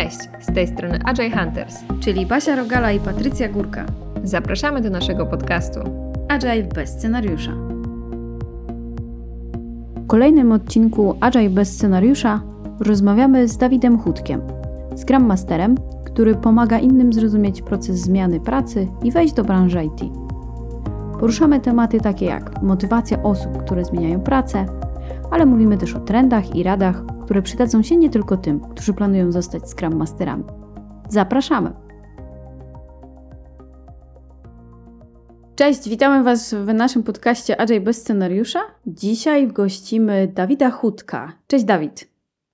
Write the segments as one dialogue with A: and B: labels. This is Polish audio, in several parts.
A: Cześć, z tej strony Agile Hunters,
B: czyli Basia Rogala i Patrycja Górka.
A: Zapraszamy do naszego podcastu
B: Agile bez scenariusza. W kolejnym odcinku Agile bez scenariusza rozmawiamy z Dawidem Chudkiem, Scrum Masterem, który pomaga innym zrozumieć proces zmiany pracy i wejść do branży IT. Poruszamy tematy takie jak motywacja osób, które zmieniają pracę, ale mówimy też o trendach i radach, które przydadzą się nie tylko tym, którzy planują zostać Scrum Masterami. Zapraszamy! Cześć, witamy Was w naszym podcaście Agile bez scenariusza. Dzisiaj gościmy Dawida Chudka. Cześć Dawid.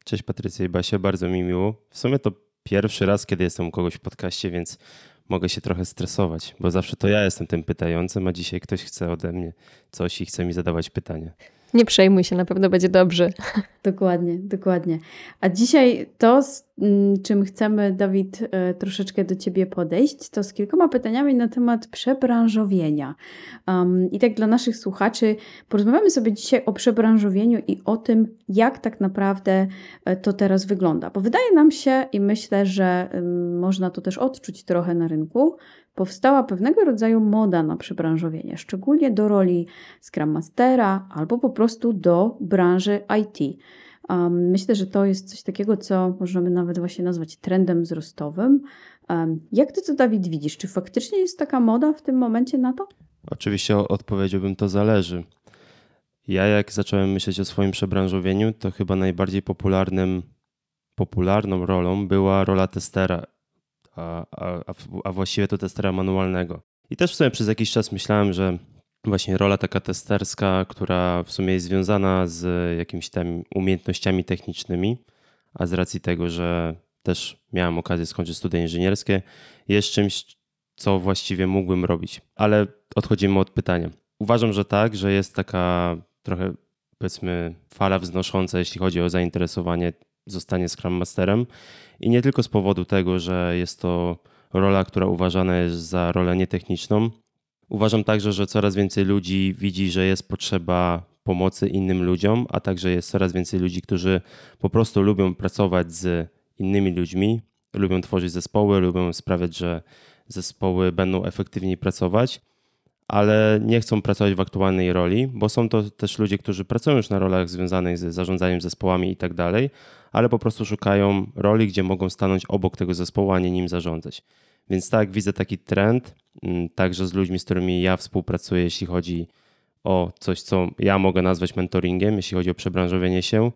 C: Cześć Patrycja i Basia, bardzo mi miło. W sumie to pierwszy raz, kiedy jestem u kogoś w podcaście, więc mogę się trochę stresować, bo zawsze to ja jestem tym pytającym, a dzisiaj ktoś chce ode mnie coś i chce mi zadawać pytanie.
A: Nie przejmuj się, na pewno będzie dobrze.
B: Dokładnie, dokładnie. A dzisiaj to, z mm, czym chcemy, Dawid, e, troszeczkę do Ciebie podejść, to z kilkoma pytaniami na temat przebranżowienia. Um, I tak dla naszych słuchaczy, porozmawiamy sobie dzisiaj o przebranżowieniu i o tym, jak tak naprawdę e, to teraz wygląda. Bo wydaje nam się i myślę, że um, można to też odczuć trochę na rynku, powstała pewnego rodzaju moda na przebranżowienie, szczególnie do roli Scrum Mastera albo po prostu do branży IT. Um, myślę, że to jest coś takiego, co możemy nawet właśnie nazwać trendem wzrostowym. Um, jak ty to, Dawid, widzisz? Czy faktycznie jest taka moda w tym momencie na to?
C: Oczywiście odpowiedziałbym, to zależy. Ja jak zacząłem myśleć o swoim przebranżowieniu, to chyba najbardziej popularnym, popularną rolą była rola testera a, a, a właściwie to testera manualnego. I też w sumie przez jakiś czas myślałem, że właśnie rola taka testerska, która w sumie jest związana z jakimiś tam umiejętnościami technicznymi, a z racji tego, że też miałem okazję skończyć studia inżynierskie, jest czymś, co właściwie mógłbym robić. Ale odchodzimy od pytania. Uważam, że tak, że jest taka trochę powiedzmy fala wznosząca, jeśli chodzi o zainteresowanie zostanie Scrum Masterem i nie tylko z powodu tego, że jest to rola, która uważana jest za rolę nietechniczną. Uważam także, że coraz więcej ludzi widzi, że jest potrzeba pomocy innym ludziom, a także jest coraz więcej ludzi, którzy po prostu lubią pracować z innymi ludźmi, lubią tworzyć zespoły, lubią sprawiać, że zespoły będą efektywniej pracować ale nie chcą pracować w aktualnej roli, bo są to też ludzie, którzy pracują już na rolach związanych z zarządzaniem zespołami i tak dalej, ale po prostu szukają roli, gdzie mogą stanąć obok tego zespołu, a nie nim zarządzać. Więc tak, widzę taki trend, mm, także z ludźmi, z którymi ja współpracuję, jeśli chodzi o coś, co ja mogę nazwać mentoringiem, jeśli chodzi o przebranżowienie się,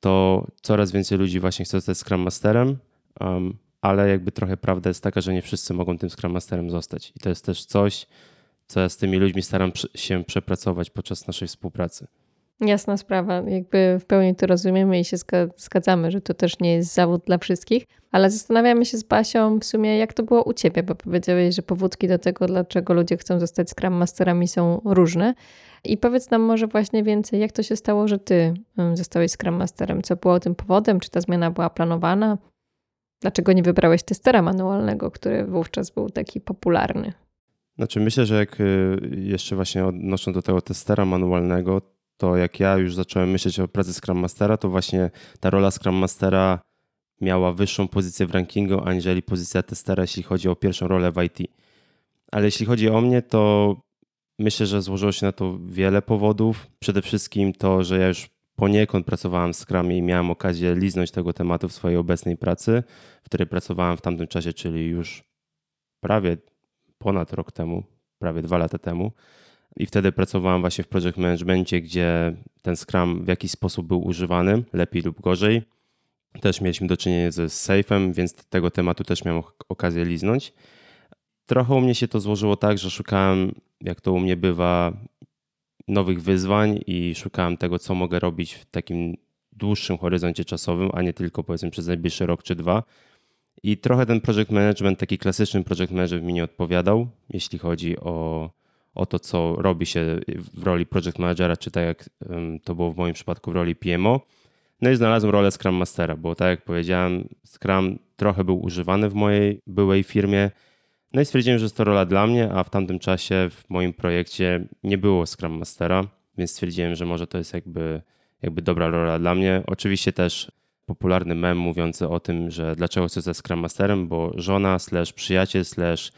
C: to coraz więcej ludzi właśnie chce zostać Scrum Masterem, um, ale jakby trochę prawda jest taka, że nie wszyscy mogą tym Scrum Masterem zostać. I to jest też coś, co ja z tymi ludźmi staram się przepracować podczas naszej współpracy.
A: Jasna sprawa, jakby w pełni to rozumiemy i się zgadzamy, że to też nie jest zawód dla wszystkich, ale zastanawiamy się z Basią w sumie, jak to było u Ciebie, bo powiedziałeś, że powódki do tego, dlaczego ludzie chcą zostać Scrum Masterami są różne. I powiedz nam może właśnie więcej, jak to się stało, że Ty zostałeś Scrum Masterem? Co było tym powodem? Czy ta zmiana była planowana? Dlaczego nie wybrałeś testera manualnego, który wówczas był taki popularny?
C: Znaczy myślę, że jak y, jeszcze właśnie odnosząc do tego testera manualnego, to jak ja już zacząłem myśleć o pracy Scrum Mastera, to właśnie ta rola Scrum Mastera miała wyższą pozycję w rankingu, aniżeli pozycja testera, jeśli chodzi o pierwszą rolę w IT. Ale jeśli chodzi o mnie, to myślę, że złożyło się na to wiele powodów. Przede wszystkim to, że ja już poniekąd pracowałem w Scrumie i miałem okazję liznąć tego tematu w swojej obecnej pracy, w której pracowałem w tamtym czasie, czyli już prawie ponad rok temu, prawie dwa lata temu. I wtedy pracowałem właśnie w project managementie, gdzie ten Scrum w jakiś sposób był używany, lepiej lub gorzej. Też mieliśmy do czynienia ze Safe'em, więc tego tematu też miałem okazję liznąć. Trochę u mnie się to złożyło tak, że szukałem, jak to u mnie bywa, nowych wyzwań i szukałem tego, co mogę robić w takim dłuższym horyzoncie czasowym, a nie tylko powiedzmy przez najbliższy rok czy dwa. I trochę ten project management, taki klasyczny project management mi nie odpowiadał, jeśli chodzi o, o to, co robi się w roli project managera, czy tak jak to było w moim przypadku w roli PMO. No i znalazłem rolę Scrum Mastera, bo tak jak powiedziałem, Scrum trochę był używany w mojej byłej firmie. No i stwierdziłem, że jest to rola dla mnie, a w tamtym czasie w moim projekcie nie było Scrum Mastera, więc stwierdziłem, że może to jest jakby, jakby dobra rola dla mnie. Oczywiście też popularny mem mówiący o tym, że dlaczego chcę ze Scrum Masterem, bo żona slash przyjaciel slash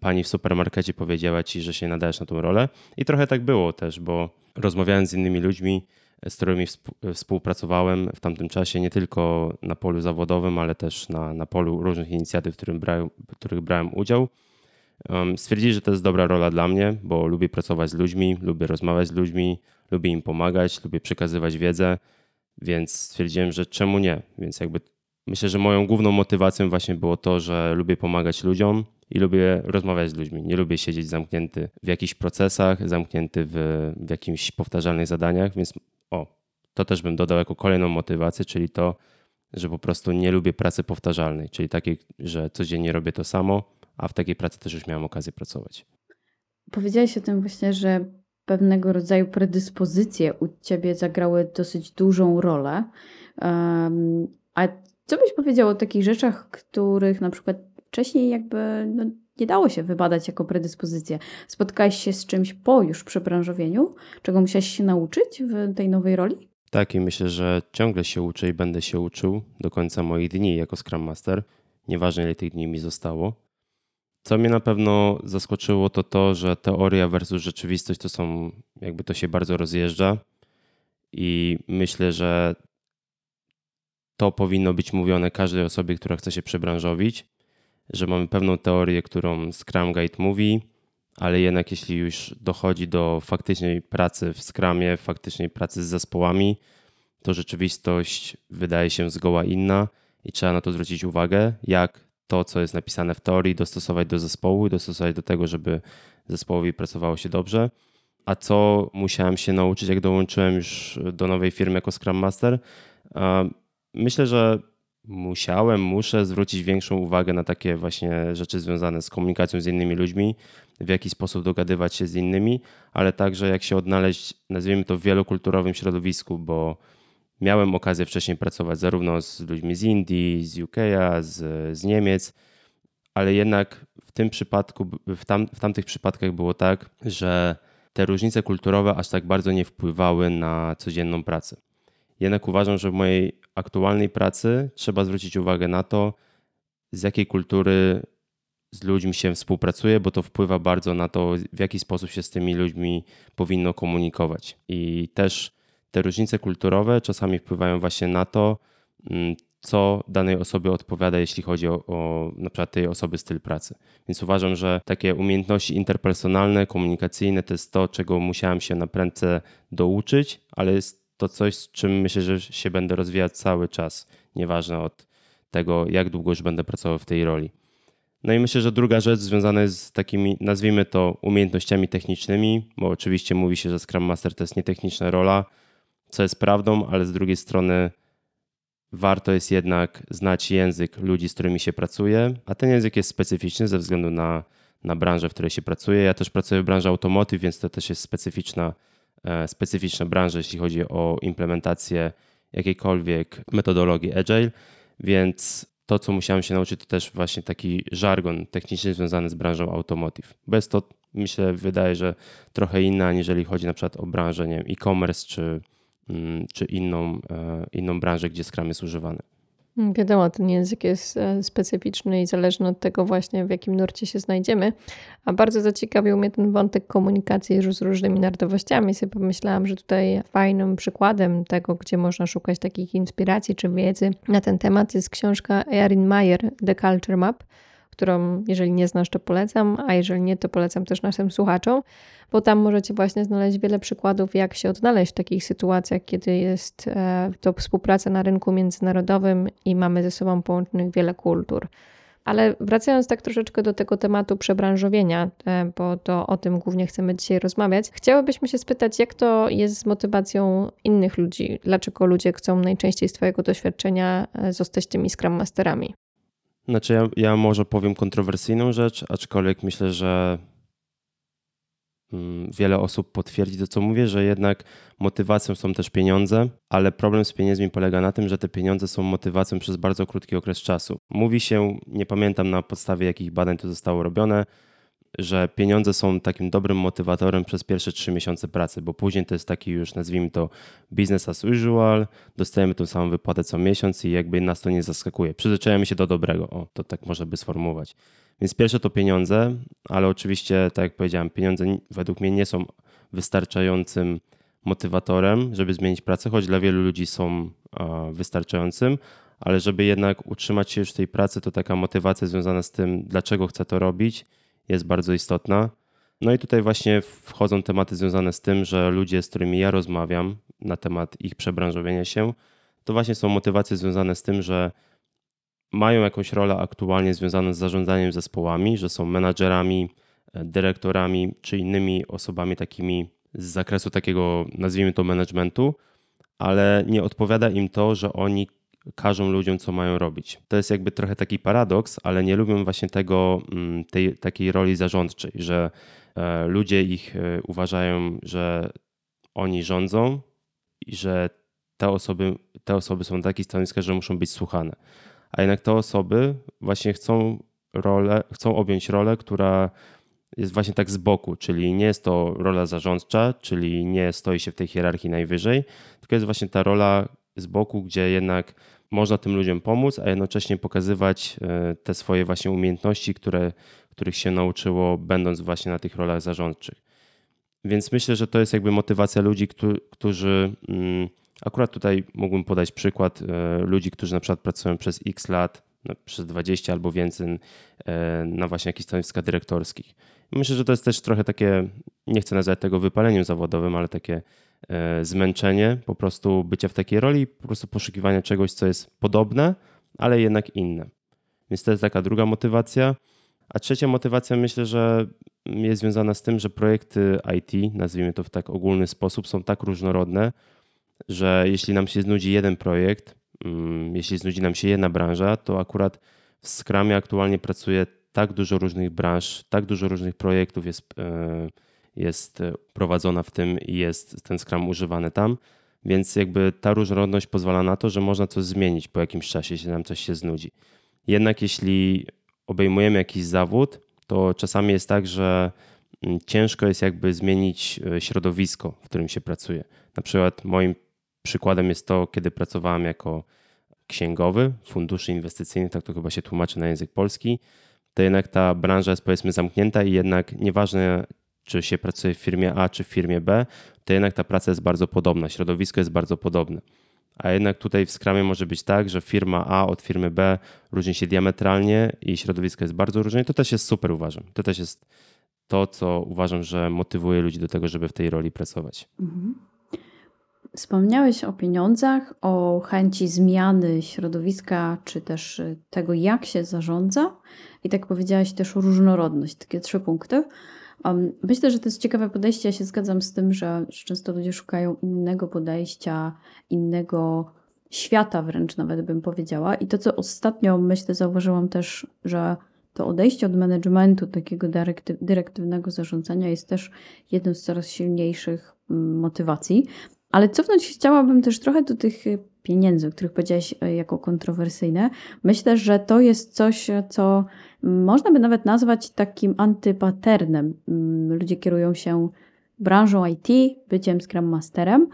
C: pani w supermarkecie powiedziała ci, że się nadajesz na tą rolę. I trochę tak było też, bo rozmawiając z innymi ludźmi, z którymi współpracowałem w tamtym czasie, nie tylko na polu zawodowym, ale też na, na polu różnych inicjatyw, w, którym brałem, w których brałem udział, stwierdzili, że to jest dobra rola dla mnie, bo lubię pracować z ludźmi, lubię rozmawiać z ludźmi, lubię im pomagać, lubię przekazywać wiedzę, więc stwierdziłem, że czemu nie? Więc jakby myślę, że moją główną motywacją właśnie było to, że lubię pomagać ludziom i lubię rozmawiać z ludźmi. Nie lubię siedzieć zamknięty w jakichś procesach, zamknięty w, w jakimś powtarzalnych zadaniach, więc o, to też bym dodał jako kolejną motywację, czyli to, że po prostu nie lubię pracy powtarzalnej, czyli takiej, że codziennie robię to samo, a w takiej pracy też już miałem okazję pracować.
B: Powiedziałeś o tym właśnie, że pewnego rodzaju predyspozycje u ciebie zagrały dosyć dużą rolę. Um, a co byś powiedział o takich rzeczach, których na przykład wcześniej jakby no, nie dało się wybadać jako predyspozycję? Spotkałeś się z czymś po już przebranżowieniu, czego musiałeś się nauczyć w tej nowej roli?
C: Tak, i myślę, że ciągle się uczę i będę się uczył do końca moich dni jako Scrum Master. Nieważne, ile tych dni mi zostało. Co mnie na pewno zaskoczyło, to to, że teoria versus rzeczywistość to są, jakby to się bardzo rozjeżdża. I myślę, że to powinno być mówione każdej osobie, która chce się przebranżowić, że mamy pewną teorię, którą Scrum Guide mówi, ale jednak jeśli już dochodzi do faktycznej pracy w Scrumie, faktycznej pracy z zespołami, to rzeczywistość wydaje się zgoła inna i trzeba na to zwrócić uwagę, jak to, co jest napisane w teorii, dostosować do zespołu dostosować do tego, żeby zespołowi pracowało się dobrze. A co musiałem się nauczyć, jak dołączyłem już do nowej firmy jako Scrum Master? Myślę, że musiałem, muszę zwrócić większą uwagę na takie właśnie rzeczy związane z komunikacją z innymi ludźmi, w jaki sposób dogadywać się z innymi, ale także jak się odnaleźć, nazwijmy to, w wielokulturowym środowisku, bo Miałem okazję wcześniej pracować zarówno z ludźmi z Indii, z UK, z, z Niemiec, ale jednak w tym przypadku, w, tam, w tamtych przypadkach było tak, że te różnice kulturowe aż tak bardzo nie wpływały na codzienną pracę. Jednak uważam, że w mojej aktualnej pracy trzeba zwrócić uwagę na to, z jakiej kultury z ludźmi się współpracuje, bo to wpływa bardzo na to, w jaki sposób się z tymi ludźmi powinno komunikować. I też te różnice kulturowe czasami wpływają właśnie na to, mm, co danej osobie odpowiada, jeśli chodzi o, o na przykład tej osoby styl pracy. Więc uważam, że takie umiejętności interpersonalne, komunikacyjne to jest to, czego musiałem się na prędce douczyć, ale jest to coś, z czym myślę, że się będę rozwijać cały czas, nieważne od tego, jak długo już będę pracował w tej roli. No i myślę, że druga rzecz związana jest z takimi, nazwijmy to, umiejętnościami technicznymi, bo oczywiście mówi się, że Scrum Master to jest nietechniczna rola, co jest prawdą, ale z drugiej strony warto jest jednak znać język ludzi, z którymi się pracuje, a ten język jest specyficzny ze względu na, na branżę, w której się pracuje. Ja też pracuję w branży automotive, więc to też jest specyficzna, e, specyficzna branża, jeśli chodzi o implementację jakiejkolwiek metodologii agile, więc to, co musiałem się nauczyć, to też właśnie taki żargon techniczny związany z branżą automotive. Bez to, myślę, wydaje, że trochę inna, aniżeli chodzi na przykład o branżę e-commerce czy Mm, czy inną, e, inną branżę, gdzie Scrum jest używany.
A: Mm, wiadomo, ten język jest e, specyficzny i zależny od tego właśnie, w jakim nurcie się znajdziemy. A bardzo zaciekawił mnie ten wątek komunikacji z różnymi narodowościami. Sobie pomyślałam, że tutaj fajnym przykładem tego, gdzie można szukać takich inspiracji czy wiedzy na ten temat jest książka Erin Meyer, The Culture Map, którą jeżeli nie znasz, to polecam, a jeżeli nie, to polecam też naszym słuchaczom, bo tam możecie właśnie znaleźć wiele przykładów, jak się odnaleźć w takich sytuacjach, kiedy jest e, to współpraca na rynku międzynarodowym i mamy ze sobą połączonych wiele kultur. Ale wracając tak troszeczkę do tego tematu przebranżowienia, e, bo to o tym głównie chcemy dzisiaj rozmawiać, chciałybyśmy się spytać, jak to jest z motywacją innych ludzi? Dlaczego ludzie chcą najczęściej z Twojego doświadczenia e, zostać tymi Scrum Masterami?
C: Znaczy, ja, ja może powiem kontrowersyjną rzecz, aczkolwiek myślę, że mm, wiele osób potwierdzi to, co mówię, że jednak motywacją są też pieniądze, ale problem z pieniędzmi polega na tym, że te pieniądze są motywacją przez bardzo krótki okres czasu. Mówi się, nie pamiętam na podstawie jakich badań to zostało robione, że pieniądze są takim dobrym motywatorem przez pierwsze trzy miesiące pracy, bo później to jest taki już, nazwijmy to, business as usual, dostajemy tą samą wypłatę co miesiąc i jakby nas to nie zaskakuje. Przyzwyczajamy się do dobrego, o, to tak można by sformułować. Więc pierwsze to pieniądze, ale oczywiście, tak jak powiedziałem, pieniądze według mnie nie są wystarczającym motywatorem, żeby zmienić pracę, choć dla wielu ludzi są wystarczającym, ale żeby jednak utrzymać się już w tej pracy, to taka motywacja związana z tym, dlaczego chcę to robić, jest bardzo istotna. No i tutaj właśnie wchodzą tematy związane z tym, że ludzie, z którymi ja rozmawiam na temat ich przebranżowienia się, to właśnie są motywacje związane z tym, że mają jakąś rolę aktualnie związaną z zarządzaniem zespołami, że są menadżerami, e, dyrektorami czy innymi osobami takimi z zakresu takiego, nazwijmy to, managementu, ale nie odpowiada im to, że oni każą ludziom, co mają robić. To jest jakby trochę taki paradoks, ale nie lubią właśnie tego, mm, tej takiej roli zarządczej, że e, ludzie ich e, uważają, że oni rządzą i że te osoby, te osoby są na takich stanowiskach, że muszą być słuchane. A jednak te osoby właśnie chcą rolę, chcą objąć rolę, która jest właśnie tak z boku, czyli nie jest to rola zarządcza, czyli nie stoi się w tej hierarchii najwyżej, tylko jest właśnie ta rola z boku, gdzie jednak można tym ludziom pomóc, a jednocześnie pokazywać e, te swoje właśnie umiejętności, które, których się nauczyło, będąc właśnie na tych rolach zarządczych. Więc myślę, że to jest jakby motywacja ludzi, którzy. Mm, akurat tutaj mógłbym podać przykład e, ludzi, którzy na przykład pracują przez x lat, no, przez 20 albo więcej e, na właśnie jakichś stanowiskach dyrektorskich. Myślę, że to jest też trochę takie, nie chcę nazwać tego wypaleniem zawodowym, ale takie zmęczenie po prostu bycia w takiej roli, po prostu poszukiwania czegoś, co jest podobne, ale jednak inne. Więc to jest taka druga motywacja. A trzecia motywacja myślę, że jest związana z tym, że projekty IT, nazwijmy to w tak ogólny sposób, są tak różnorodne, że jeśli nam się znudzi jeden projekt, mm, jeśli znudzi nam się jedna branża, to akurat w Scrumie aktualnie pracuje tak dużo różnych branż, tak dużo różnych projektów jest e, jest e, prowadzona w tym i jest ten Scrum używany tam. Więc jakby ta różnorodność pozwala na to, że można coś zmienić po jakimś czasie, jeśli nam coś się znudzi. Jednak jeśli obejmujemy jakiś zawód, to czasami jest tak, że mm, ciężko jest jakby zmienić e, środowisko, w którym się pracuje. Na przykład moim przykładem jest to, kiedy pracowałem jako księgowy funduszy inwestycyjnych, tak to chyba się tłumaczy na język polski, to jednak ta branża jest powiedzmy zamknięta i jednak nieważne czy się pracuje w firmie A, czy w firmie B, to jednak ta praca jest bardzo podobna, środowisko jest bardzo podobne. A jednak tutaj w Scrumie może być tak, że firma A od firmy B różni się diametralnie i środowisko jest bardzo różne. I to też jest super, uważam. To też jest to, co uważam, że motywuje ludzi do tego, żeby w tej roli pracować. Mhm.
B: Wspomniałeś o pieniądzach, o chęci zmiany środowiska, czy też tego, jak się zarządza. I tak powiedziałaś też o różnorodność, takie trzy punkty. Myślę, że to jest ciekawe podejście. Ja się zgadzam z tym, że często ludzie szukają innego podejścia, innego świata, wręcz nawet bym powiedziała. I to, co ostatnio myślę, zauważyłam też, że to odejście od managementu, takiego dyrektywnego zarządzania jest też jedną z coraz silniejszych mm, motywacji. Ale cofnąć chciałabym też trochę do tych pieniędzy, o których powiedziałaś e, jako kontrowersyjne. Myślę, że to jest coś, co można by nawet nazwać takim antypaternem. Mm, ludzie kierują się branżą IT, byciem Scrum Masterem,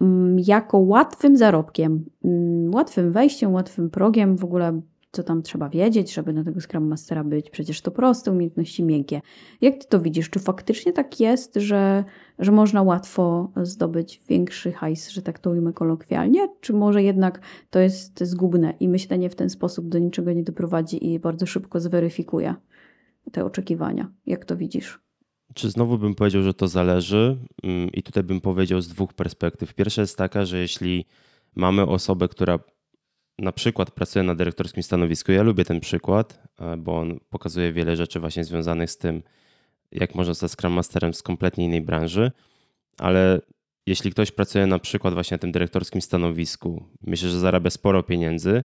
B: mm, jako łatwym zarobkiem, mm, łatwym wejściem, łatwym progiem, w ogóle co tam trzeba wiedzieć, żeby na tego Scrum Mastera być. Przecież to proste, umiejętności miękkie. Jak ty to widzisz? Czy faktycznie tak jest, że, że można łatwo zdobyć większy hajs, że tak to ujmę kolokwialnie? Czy może jednak to jest zgubne i myślenie w ten sposób do niczego nie doprowadzi i bardzo szybko zweryfikuje te oczekiwania? Jak to widzisz?
C: Czy znowu bym powiedział, że to zależy mm, i tutaj bym powiedział z dwóch perspektyw. Pierwsza jest taka, że jeśli mamy osobę, która na przykład pracuję na dyrektorskim stanowisku. Ja lubię ten przykład, e, bo on pokazuje wiele rzeczy właśnie związanych z tym, jak można zostać Scrum Masterem z kompletnie innej branży, ale jeśli ktoś pracuje na przykład właśnie na tym dyrektorskim stanowisku, myślę, że zarabia sporo pieniędzy,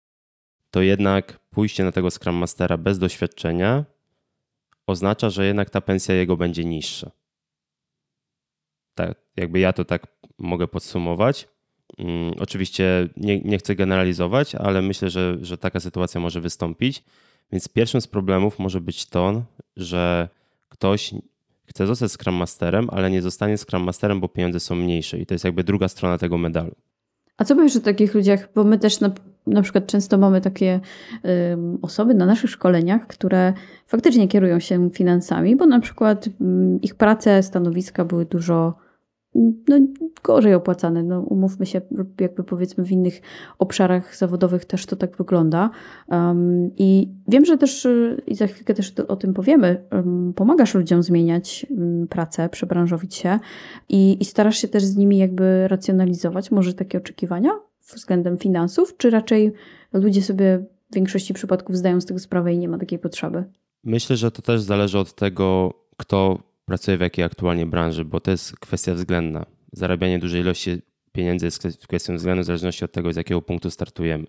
C: to jednak pójście na tego Scrum Mastera bez doświadczenia oznacza, że jednak ta pensja jego będzie niższa. Tak, jakby ja to tak mogę podsumować. Mm, oczywiście nie, nie chcę generalizować, ale myślę, że, że taka sytuacja może wystąpić. Więc pierwszym z problemów może być to, że ktoś chce zostać Scrum Masterem, ale nie zostanie Scrum Masterem, bo pieniądze są mniejsze i to jest jakby druga strona tego medalu.
B: A co powiesz o takich ludziach? Bo my też na, na przykład często mamy takie y, osoby na naszych szkoleniach, które faktycznie kierują się finansami, bo na przykład y, ich prace, stanowiska były dużo no, gorzej opłacane. No, umówmy się, jakby powiedzmy w innych obszarach zawodowych też to tak wygląda. Um, I wiem, że też, y, i za chwilkę też o tym powiemy, um, pomagasz ludziom zmieniać um, pracę, przebranżowić się i, i starasz się też z nimi jakby racjonalizować może takie oczekiwania względem finansów, czy raczej ludzie sobie w większości przypadków zdają z tego sprawę i nie ma takiej potrzeby?
C: Myślę, że to też zależy od tego, kto pracuję w jakiej aktualnie branży, bo to jest kwestia względna. Zarabianie dużej ilości pieniędzy jest kwestią względu w zależności od tego, z jakiego punktu startujemy.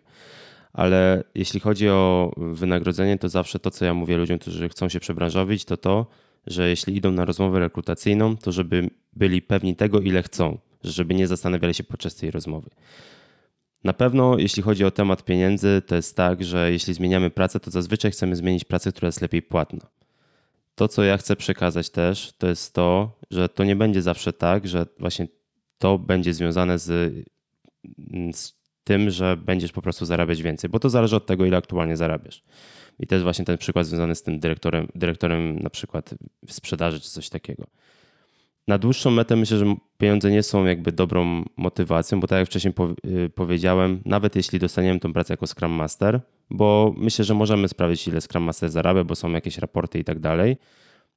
C: Ale jeśli chodzi o wynagrodzenie, to zawsze to, co ja mówię ludziom, którzy chcą się przebranżowić, to to, że jeśli idą na rozmowę rekrutacyjną, to żeby byli pewni tego, ile chcą, żeby nie zastanawiali się podczas tej rozmowy. Na pewno, jeśli chodzi o temat pieniędzy, to jest tak, że jeśli zmieniamy pracę, to zazwyczaj chcemy zmienić pracę, która jest lepiej płatna to, co ja chcę przekazać też, to jest to, że to nie będzie zawsze tak, że właśnie to będzie związane z, z tym, że będziesz po prostu zarabiać więcej, bo to zależy od tego, ile aktualnie zarabiasz. I jest właśnie ten przykład związany z tym dyrektorem, dyrektorem na przykład sprzedaży czy coś takiego. Na dłuższą metę myślę, że pieniądze nie są jakby dobrą motywacją, bo tak jak wcześniej y, powiedziałem, nawet jeśli dostaniemy tą pracę jako Scrum Master, bo myślę, że możemy sprawdzić, ile Scrum Master zarabia, bo są jakieś raporty i tak dalej,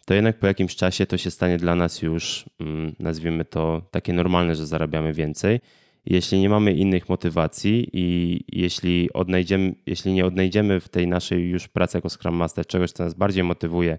C: to jednak po jakimś czasie to się stanie dla nas już, mm, nazwijmy to, takie normalne, że zarabiamy więcej. Jeśli nie mamy innych motywacji i jeśli, odnajdziemy, jeśli nie odnajdziemy w tej naszej już pracy jako Scrum Master czegoś, co nas bardziej motywuje,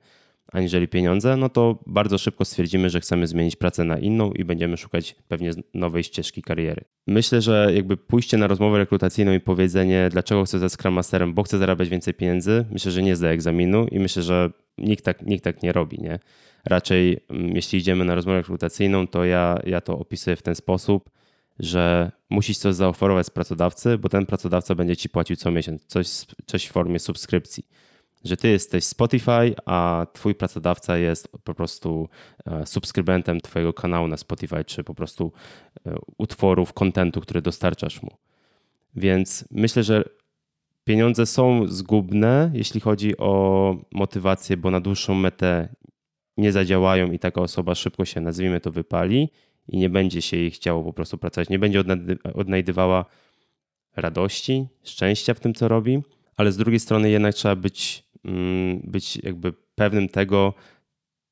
C: aniżeli pieniądze, no to bardzo szybko stwierdzimy, że chcemy zmienić pracę na inną i będziemy szukać pewnie nowej ścieżki kariery. Myślę, że jakby pójście na rozmowę rekrutacyjną i powiedzenie, dlaczego chcę ze Scrum Masterem, bo chcę zarabiać więcej pieniędzy, myślę, że nie zda egzaminu i myślę, że nikt tak, nikt tak nie robi, nie? Raczej mm, jeśli idziemy na rozmowę rekrutacyjną, to ja, ja to opisuję w ten sposób, że musisz coś zaoferować pracodawcy, bo ten pracodawca będzie ci płacił co miesiąc, coś, coś w formie subskrypcji że ty jesteś Spotify, a twój pracodawca jest po prostu e, subskrybentem twojego kanału na Spotify, czy po prostu e, utworów, kontentu, który dostarczasz mu. Więc myślę, że pieniądze są zgubne, jeśli chodzi o motywację, bo na dłuższą metę nie zadziałają i taka osoba szybko się, nazwijmy to, wypali i nie będzie się jej chciało po prostu pracować, nie będzie odnajdywała radości, szczęścia w tym, co robi, ale z drugiej strony jednak trzeba być być jakby pewnym tego,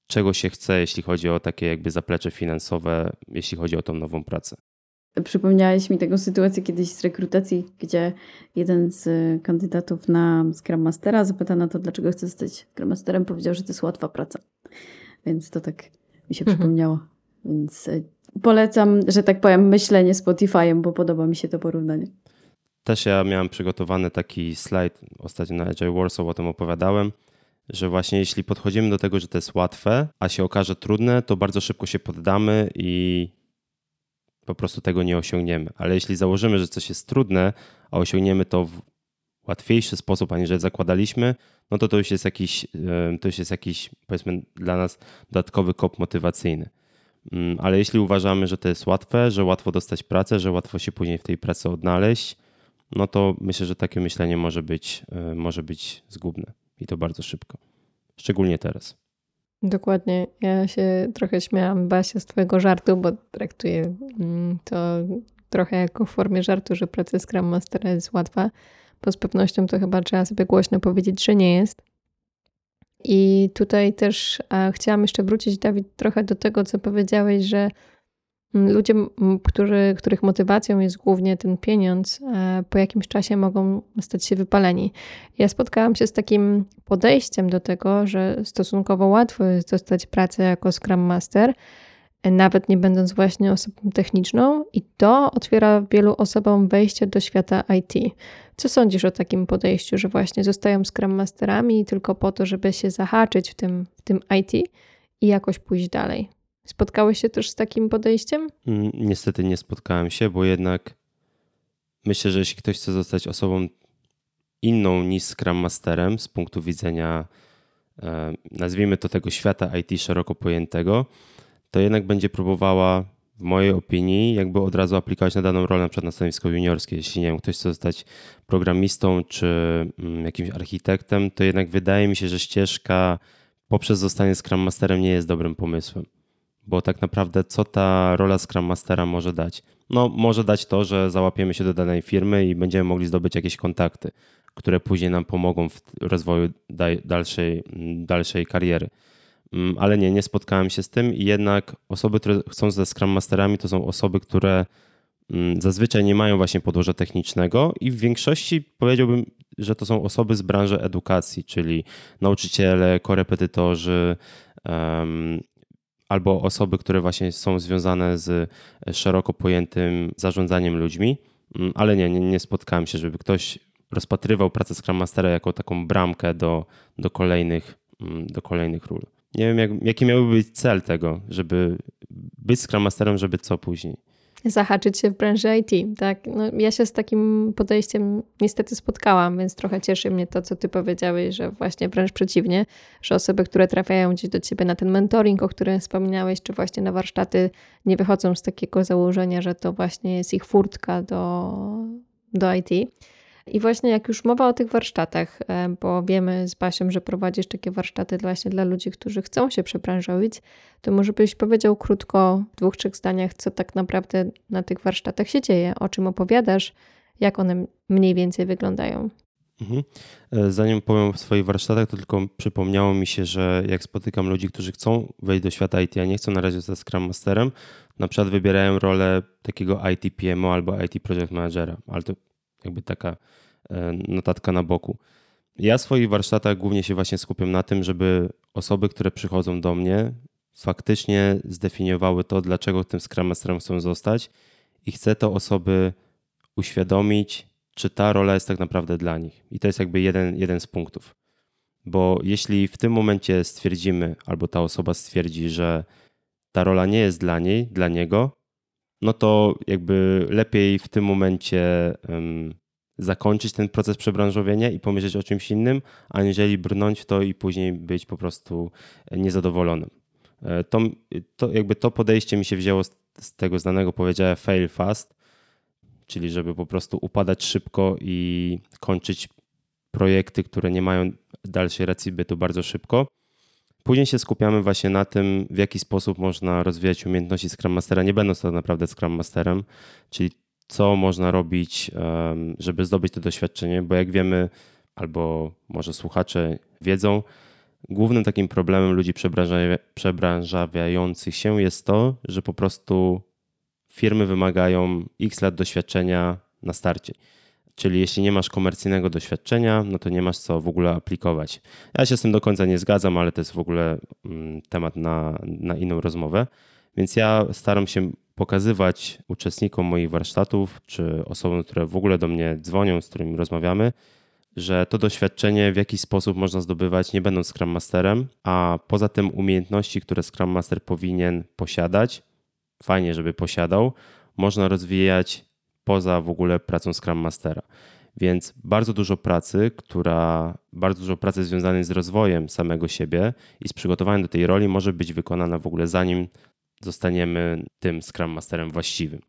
C: czego się chce, jeśli chodzi o takie jakby zaplecze finansowe, jeśli chodzi o tą nową pracę.
B: Przypomniałeś mi taką sytuację kiedyś z rekrutacji, gdzie jeden z kandydatów na Scrum Mastera zapytano to, dlaczego chce zostać Scrum Masterem, powiedział, że to jest łatwa praca. Więc to tak mi się mhm. przypomniało. Więc e, polecam, że tak powiem, myślenie Spotify'em, bo podoba mi się to porównanie.
C: Też ja miałem przygotowany taki slajd ostatnio na Agile Warsaw, o tym opowiadałem, że właśnie jeśli podchodzimy do tego, że to jest łatwe, a się okaże trudne, to bardzo szybko się poddamy i po prostu tego nie osiągniemy. Ale jeśli założymy, że coś jest trudne, a osiągniemy to w łatwiejszy sposób, aniżeli zakładaliśmy, no to to już jest jakiś, to już jest jakiś powiedzmy dla nas dodatkowy kop motywacyjny. Mm, ale jeśli uważamy, że to jest łatwe, że łatwo dostać pracę, że łatwo się później w tej pracy odnaleźć, no to myślę, że takie myślenie może być, e, może być zgubne i to bardzo szybko. Szczególnie teraz.
A: Dokładnie. Ja się trochę śmiałam, Basia, z twojego żartu, bo traktuję mm, to trochę jako w formie żartu, że praca Scrum Mastera jest łatwa, bo z pewnością to chyba trzeba sobie głośno powiedzieć, że nie jest. I tutaj też chciałam jeszcze wrócić, Dawid, trochę do tego, co powiedziałeś, że Ludzie, których motywacją jest głównie ten pieniądz, e, po jakimś czasie mogą stać się wypaleni. Ja spotkałam się z takim podejściem do tego, że stosunkowo łatwo jest dostać pracę jako Scrum Master, e, nawet nie będąc właśnie osobą techniczną, i to otwiera wielu osobom wejście do świata IT. Co sądzisz o takim podejściu, że właśnie zostają Scrum Masterami tylko po to, żeby się zahaczyć w tym, w tym IT i jakoś pójść dalej? Spotkałeś się też z takim podejściem?
C: Mm, niestety nie spotkałem się, bo jednak myślę, że jeśli ktoś chce zostać osobą inną niż Scrum Masterem z punktu widzenia e, nazwijmy to tego świata IT szeroko pojętego, to jednak będzie próbowała w mojej opinii, jakby od razu aplikować na daną rolę, na przykład na stanowisko juniorskie. Jeśli nie wiem, ktoś chce zostać programistą czy mm, jakimś architektem, to jednak wydaje mi się, że ścieżka poprzez zostanie Scrum Masterem nie jest dobrym pomysłem. Bo tak naprawdę, co ta rola Scrum Mastera może dać? No, może dać to, że załapiemy się do danej firmy i będziemy mogli zdobyć jakieś kontakty, które później nam pomogą w rozwoju dalszej, dalszej kariery. Mm, ale nie, nie spotkałem się z tym i jednak osoby, które chcą ze Scrum Masterami, to są osoby, które mm, zazwyczaj nie mają właśnie podłoża technicznego i w większości powiedziałbym, że to są osoby z branży edukacji, czyli nauczyciele, korepetytorzy, albo osoby, które właśnie są związane z szeroko pojętym zarządzaniem ludźmi, mm, ale nie, nie, nie spotkałem się, żeby ktoś rozpatrywał pracę Scrum Mastera jako taką bramkę do, do, kolejnych, do kolejnych ról. Nie wiem, jak, jaki miałby być cel tego, żeby być Scrum Masterem, żeby co później?
A: Zahaczyć się w branży IT, tak? No, ja się z takim podejściem niestety spotkałam, więc trochę cieszy mnie to, co ty powiedziałeś, że właśnie wręcz przeciwnie, że osoby, które trafiają gdzieś do ciebie na ten mentoring, o którym wspominałeś, czy właśnie na warsztaty, nie wychodzą z takiego założenia, że to właśnie jest ich furtka do, do IT. I właśnie jak już mowa o tych warsztatach, e, bo wiemy z Basią, że prowadzisz takie warsztaty właśnie dla ludzi, którzy chcą się przebranżowić, to może byś powiedział krótko, w dwóch, trzech zdaniach, co tak naprawdę na tych warsztatach się dzieje, o czym opowiadasz, jak one mniej więcej wyglądają. Mhm.
C: E, zanim powiem o swoich warsztatach, to tylko przypomniało mi się, że jak spotykam ludzi, którzy chcą wejść do świata IT, a nie chcą na razie zostać Scrum Masterem, na przykład wybierają rolę takiego IT PMO albo IT Project Managera, ale to jakby taka e, notatka na boku. Ja w swoich warsztatach głównie się właśnie skupiam na tym, żeby osoby, które przychodzą do mnie, faktycznie zdefiniowały to, dlaczego tym Scrum Masterem chcą zostać i chcę to osoby uświadomić, czy ta rola jest tak naprawdę dla nich. I to jest jakby jeden, jeden z punktów. Bo jeśli w tym momencie stwierdzimy, albo ta osoba stwierdzi, że ta rola nie jest dla niej, dla niego, no to jakby lepiej w tym momencie zakończyć ten proces przebranżowienia i pomyśleć o czymś innym, aniżeli brnąć w to i później być po prostu niezadowolonym. E, to, to jakby to podejście mi się wzięło z, z tego znanego powiedziałem fail fast, czyli żeby po prostu upadać szybko i kończyć projekty, które nie mają dalszej racji bytu bardzo szybko. Później się skupiamy właśnie na tym, w jaki sposób można rozwijać umiejętności Scrum Mastera, nie będąc tak naprawdę Scrum Masterem, czyli co można robić, żeby zdobyć to doświadczenie, bo jak wiemy, albo może słuchacze wiedzą, głównym takim problemem ludzi przebranżawiających się jest to, że po prostu firmy wymagają x lat doświadczenia na starcie. Czyli jeśli nie masz komercyjnego doświadczenia, no to nie masz co w ogóle aplikować. Ja się z tym do końca nie zgadzam, ale to jest w ogóle mm, temat na, na inną rozmowę. Więc ja staram się pokazywać uczestnikom moich warsztatów, czy osobom, które w ogóle do mnie dzwonią, z którymi rozmawiamy, że to doświadczenie w jakiś sposób można zdobywać nie będąc Scrum Masterem, a poza tym umiejętności, które Scrum Master powinien posiadać, fajnie, żeby posiadał, można rozwijać poza w ogóle pracą Scrum Mastera. Więc bardzo dużo pracy, która, bardzo dużo pracy związanej z rozwojem samego siebie i z przygotowaniem do tej roli może być wykonana w ogóle zanim zostaniemy tym Scrum Masterem właściwym.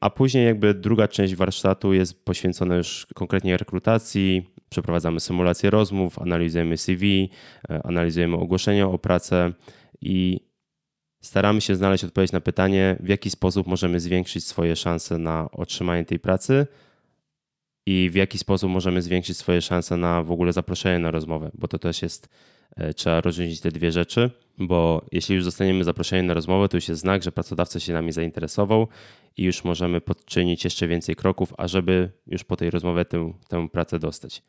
C: A później jakby druga część warsztatu jest poświęcona już konkretnie rekrutacji. Przeprowadzamy symulację rozmów, analizujemy CV, e, analizujemy ogłoszenia o pracę i staramy się znaleźć odpowiedź na pytanie, w jaki sposób możemy zwiększyć swoje szanse na otrzymanie tej pracy i w jaki sposób możemy zwiększyć swoje szanse na w ogóle zaproszenie na rozmowę, bo to też jest, e, trzeba rozróżnić te dwie rzeczy, bo jeśli już zostaniemy zaproszeni na rozmowę, to już jest znak, że pracodawca się nami zainteresował i już możemy podczynić jeszcze więcej kroków, ażeby już po tej rozmowie tę, tę pracę dostać.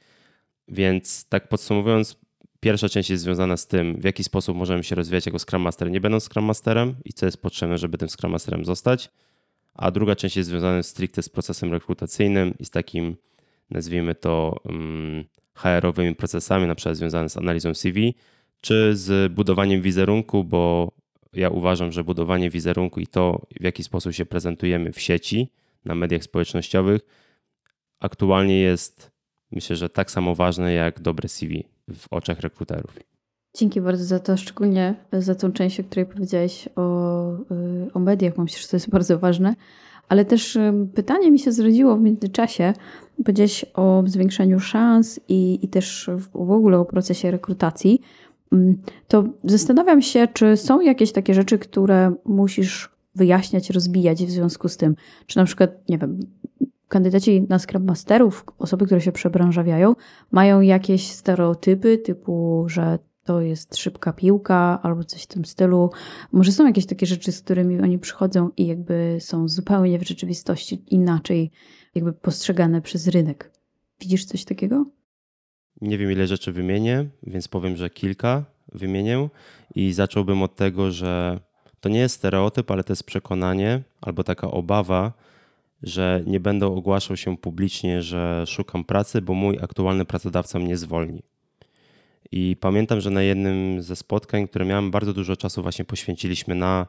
C: Więc tak podsumowując, Pierwsza część jest związana z tym, w jaki sposób możemy się rozwijać jako Scrum Master, nie będąc Scrum Masterem i co jest potrzebne, żeby tym Scrum Masterem zostać. A druga część jest związana stricte z procesem rekrutacyjnym i z takim, nazwijmy to, um, HR-owymi procesami, na przykład związane z analizą CV, czy z budowaniem wizerunku, bo ja uważam, że budowanie wizerunku i to, w jaki sposób się prezentujemy w sieci, na mediach społecznościowych, aktualnie jest, myślę, że tak samo ważne jak dobre CV w oczach rekruterów.
B: Dzięki bardzo za to, szczególnie za tą część, o której powiedziałeś o, y, o mediach. Myślę, że to jest bardzo ważne. Ale też y, pytanie mi się zrodziło w międzyczasie. Powiedziałeś o zwiększaniu szans i, i też w ogóle o procesie rekrutacji. Mm, to zastanawiam się, czy są jakieś takie rzeczy, które musisz wyjaśniać, rozbijać w związku z tym. Czy na przykład, nie wiem, kandydaci na Scrum Masterów, osoby, które się przebranżawiają, mają jakieś stereotypy typu, że to jest szybka piłka albo coś w tym stylu. Może są jakieś takie rzeczy, z którymi oni przychodzą i jakby są zupełnie w rzeczywistości inaczej jakby postrzegane przez rynek. Widzisz coś takiego?
C: Nie wiem, ile rzeczy wymienię, więc powiem, że kilka wymienię i zacząłbym od tego, że to nie jest stereotyp, ale to jest przekonanie albo taka obawa, że nie będę ogłaszał się publicznie, że szukam pracy, bo mój aktualny pracodawca mnie zwolni. I pamiętam, że na jednym ze spotkań, które miałem, bardzo dużo czasu właśnie poświęciliśmy na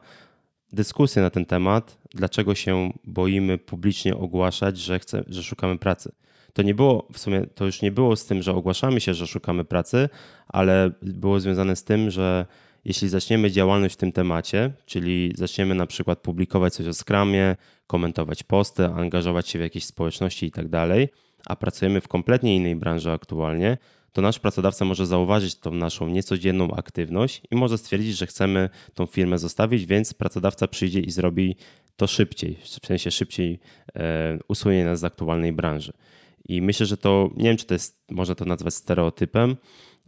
C: dyskusję na ten temat, dlaczego się boimy publicznie ogłaszać, że, chce, że szukamy pracy. To nie było w sumie, to już nie było z tym, że ogłaszamy się, że szukamy pracy, ale było związane z tym, że jeśli zaczniemy działalność w tym temacie, czyli zaczniemy na przykład publikować coś o Scrumie, komentować posty, angażować się w jakieś społeczności i tak a pracujemy w kompletnie innej branży aktualnie, to nasz pracodawca może zauważyć tą naszą niecodzienną aktywność i może stwierdzić, że chcemy tą firmę zostawić, więc pracodawca przyjdzie i zrobi to szybciej, w sensie szybciej e, usunie nas z aktualnej branży. I myślę, że to, nie wiem, czy to jest, można to nazwać stereotypem,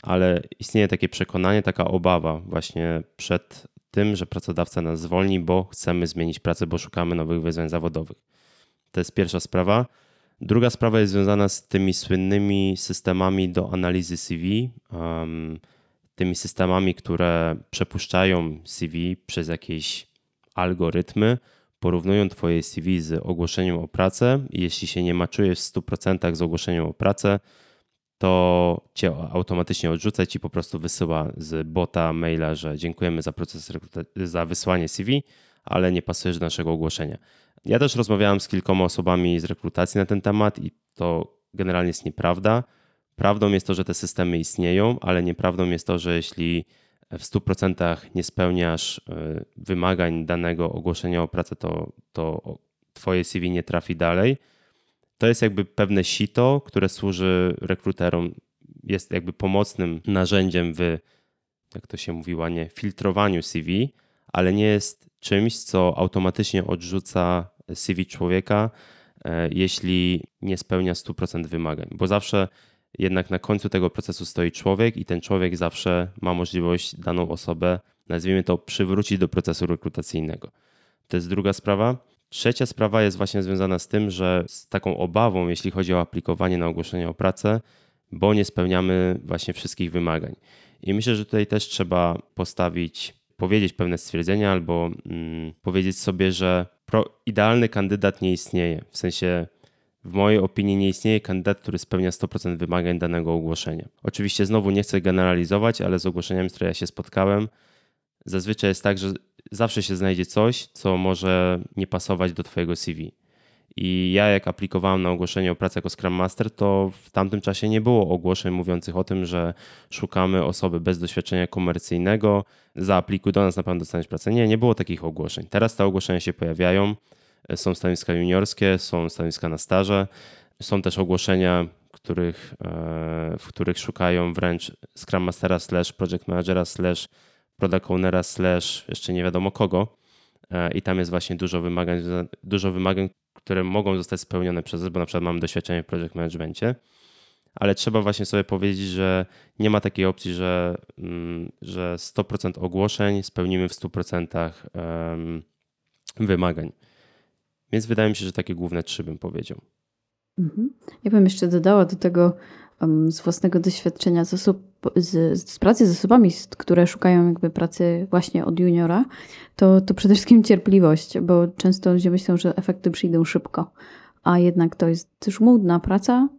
C: ale istnieje takie przekonanie, taka obawa właśnie przed tym, że pracodawca nas zwolni, bo chcemy zmienić pracę, bo szukamy nowych wyzwań zawodowych. To jest pierwsza sprawa. Druga sprawa jest związana z tymi słynnymi systemami do analizy CV, tymi systemami, które przepuszczają CV przez jakieś algorytmy, porównują Twoje CV z ogłoszeniem o pracę i jeśli się nie maczujesz w 100% z ogłoszeniem o pracę, to cię automatycznie odrzuca ci po prostu wysyła z bota maila, że dziękujemy za proces za wysłanie CV, ale nie pasujesz do naszego ogłoszenia. Ja też rozmawiałem z kilkoma osobami z rekrutacji na ten temat i to generalnie jest nieprawda. Prawdą jest to, że te systemy istnieją, ale nieprawdą jest to, że jeśli w 100% nie spełniasz e, wymagań danego ogłoszenia o pracę, to, to twoje CV nie trafi dalej. To jest jakby pewne sito, które służy rekruterom, jest jakby pomocnym narzędziem w, jak to się mówi ładnie, filtrowaniu CV, ale nie jest czymś, co automatycznie odrzuca CV człowieka, e, jeśli nie spełnia 100% wymagań, bo zawsze jednak na końcu tego procesu stoi człowiek i ten człowiek zawsze ma możliwość daną osobę, nazwijmy to, przywrócić do procesu rekrutacyjnego. To jest druga sprawa. Trzecia sprawa jest właśnie związana z tym, że z taką obawą, jeśli chodzi o aplikowanie na ogłoszenie o pracę, bo nie spełniamy właśnie wszystkich wymagań. I myślę, że tutaj też trzeba postawić, powiedzieć pewne stwierdzenia albo mm, powiedzieć sobie, że pro, idealny kandydat nie istnieje. W sensie, w mojej opinii, nie istnieje kandydat, który spełnia 100% wymagań danego ogłoszenia. Oczywiście, znowu nie chcę generalizować, ale z ogłoszeniami, z którymi ja się spotkałem, zazwyczaj jest tak, że zawsze się znajdzie coś, co może nie pasować do Twojego CV. I ja, jak aplikowałem na ogłoszenie o pracę jako Scrum Master, to w tamtym czasie nie było ogłoszeń mówiących o tym, że szukamy osoby bez doświadczenia komercyjnego, zaaplikuj do nas, na pewno dostaniesz pracę. Nie, nie było takich ogłoszeń. Teraz te ogłoszenia się pojawiają. Są stanowiska juniorskie, są stanowiska na staże, są też ogłoszenia, których, e, w których szukają wręcz Scrum Mastera slash Project Managera slash Product Ownera slash jeszcze nie wiadomo kogo. E, I tam jest właśnie dużo wymagań, dużo wymagań, które mogą zostać spełnione przez bo na przykład mamy doświadczenie w project managementie, ale trzeba właśnie sobie powiedzieć, że nie ma takiej opcji, że, mm, że 100% ogłoszeń spełnimy w 100% wymagań. Więc wydaje mi się, że takie główne trzy bym powiedział.
B: Mhm. Ja bym jeszcze dodała do tego z własnego doświadczenia z, osób, z, z, pracy z osobami, które szukają jakby pracy właśnie od juniora, to, to przede wszystkim cierpliwość, bo często ludzie myślą, że efekty przyjdą szybko, a jednak to jest żmudna praca,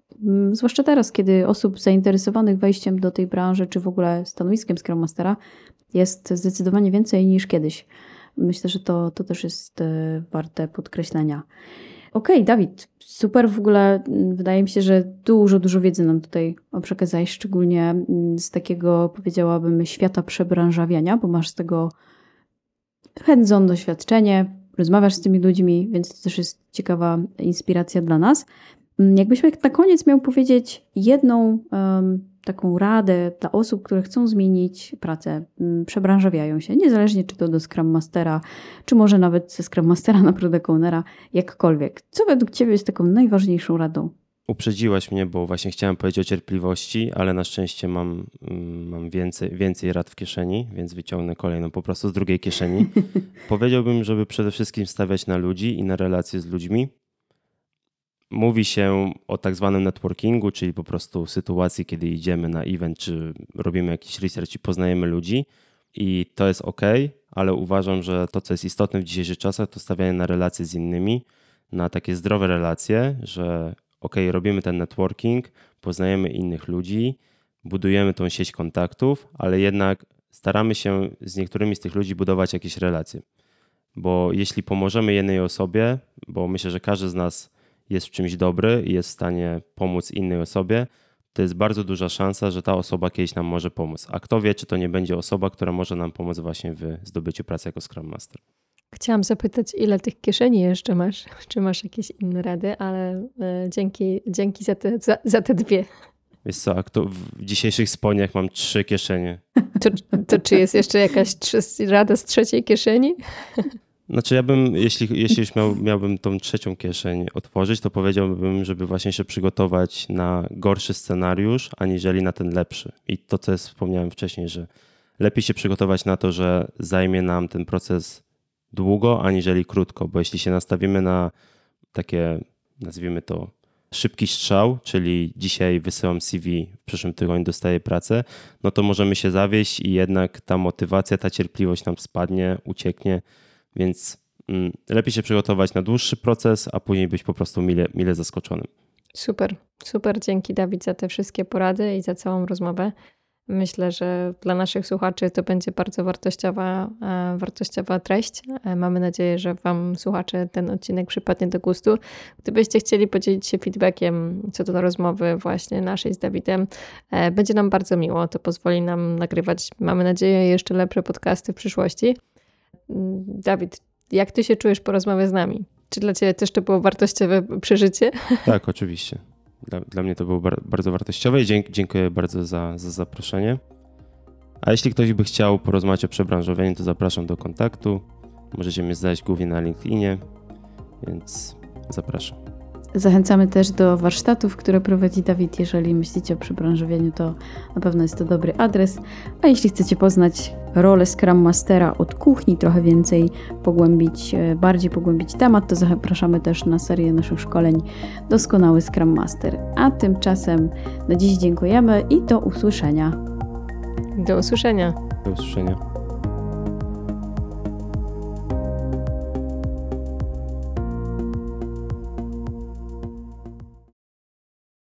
B: zwłaszcza teraz, kiedy osób zainteresowanych wejściem do tej branży, czy w ogóle stanowiskiem Scrum Mastera jest zdecydowanie więcej niż kiedyś. Myślę, że to, to też jest e, warte podkreślenia. Okej, Dawid, super w ogóle. mm, Wydaje mi się, że dużo, dużo wiedzy nam tutaj przekazałeś, szczególnie mm, z takiego, powiedziałabym, świata przebranżawiania, bo masz z tego hands-on doświadczenie, rozmawiasz z tymi ludźmi, więc to też jest ciekawa inspiracja dla nas. Mm, Jakbyś na koniec miał powiedzieć jedną taką radę dla osób, które chcą zmienić pracę, mm, przebranżawiają się, niezależnie czy to do Scrum Mastera, czy może nawet ze Scrum Mastera na Product Ownera, jakkolwiek. Co według Ciebie jest taką najważniejszą radą?
C: Uprzedziłaś mnie, bo właśnie chciałem powiedzieć o cierpliwości, ale na szczęście mam, mm, mam więcej, więcej rad w kieszeni, więc wyciągnę kolejną po prostu z drugiej kieszeni. Powiedziałbym, żeby przede wszystkim stawiać na ludzi i na relacje z ludźmi. Mówi się o tak zwanym networkingu, czyli po prostu sytuacji, kiedy idziemy na event, czy robimy jakiś research i poznajemy ludzi. I to jest ok, ale uważam, że to, co jest istotne w dzisiejszych czasach, to stawianie na relacje z innymi, na takie zdrowe relacje, że ok, robimy ten networking, poznajemy innych ludzi, budujemy tą sieć kontaktów, ale jednak staramy się z niektórymi z tych ludzi budować jakieś relacje. Bo jeśli pomożemy jednej osobie, bo myślę, że każdy z nas jest w czymś dobry i jest w stanie pomóc innej osobie, to jest bardzo duża szansa, że ta osoba kiedyś nam może pomóc. A kto wie, czy to nie będzie osoba, która może nam pomóc właśnie w zdobyciu pracy jako Scrum Master.
A: Chciałam zapytać, ile tych kieszeni jeszcze masz? Czy masz jakieś inne rady, ale e, dzięki, dzięki za, te, za, za te dwie.
C: Wiesz co, a kto w dzisiejszych spodniach mam trzy kieszenie.
A: To, to czy jest jeszcze jakaś rada z trzeciej kieszeni?
C: Znaczy ja bym, jeśli, jeśli już miał, miałbym tą trzecią kieszeń otworzyć, to powiedziałbym, żeby właśnie się przygotować na gorszy scenariusz, aniżeli na ten lepszy. I to, co wspomniałem wcześniej, że lepiej się przygotować na to, że zajmie nam ten proces długo, aniżeli krótko, bo jeśli się nastawimy na takie, nazwijmy to, szybki strzał, czyli dzisiaj wysyłam CV, w przyszłym tygodniu dostaję pracę, no to możemy się zawieść i jednak ta motywacja, ta cierpliwość nam spadnie, ucieknie, więc mm, lepiej się przygotować na dłuższy proces, a później być po prostu mile, mile zaskoczonym.
A: Super, super. Dzięki Dawid za te wszystkie porady i za całą rozmowę. Myślę, że dla naszych słuchaczy to będzie bardzo wartościowa, e, wartościowa treść. E, Mamy nadzieję, że Wam, słuchacze, ten odcinek przypadnie do gustu. Gdybyście chcieli podzielić się feedbackiem co do rozmowy właśnie naszej z Dawidem, e, będzie nam bardzo miło. To pozwoli nam nagrywać, mamy nadzieję, jeszcze lepsze podcasty w przyszłości. Dawid, jak Ty się czujesz po rozmowie z nami? Czy dla Ciebie też to było wartościowe przeżycie?
C: Tak, oczywiście. Dla, dla mnie to było bar, bardzo wartościowe i dzięk, dziękuję bardzo za, za zaproszenie. A jeśli ktoś by chciał porozmawiać o przebranżowieniu, to zapraszam do kontaktu. Możecie mnie znaleźć głównie na LinkedInie, więc zapraszam.
B: Zachęcamy też do warsztatów, które prowadzi Dawid. Jeżeli myślicie o przebranżowieniu, to na pewno jest to dobry adres. A jeśli chcecie poznać rolę Scrum Mastera od kuchni, trochę więcej pogłębić, e, bardziej pogłębić temat, to zapraszamy też na serię naszych szkoleń Doskonały Scrum Master. A tymczasem na dziś dziękujemy i do usłyszenia.
A: Do usłyszenia.
C: Do usłyszenia.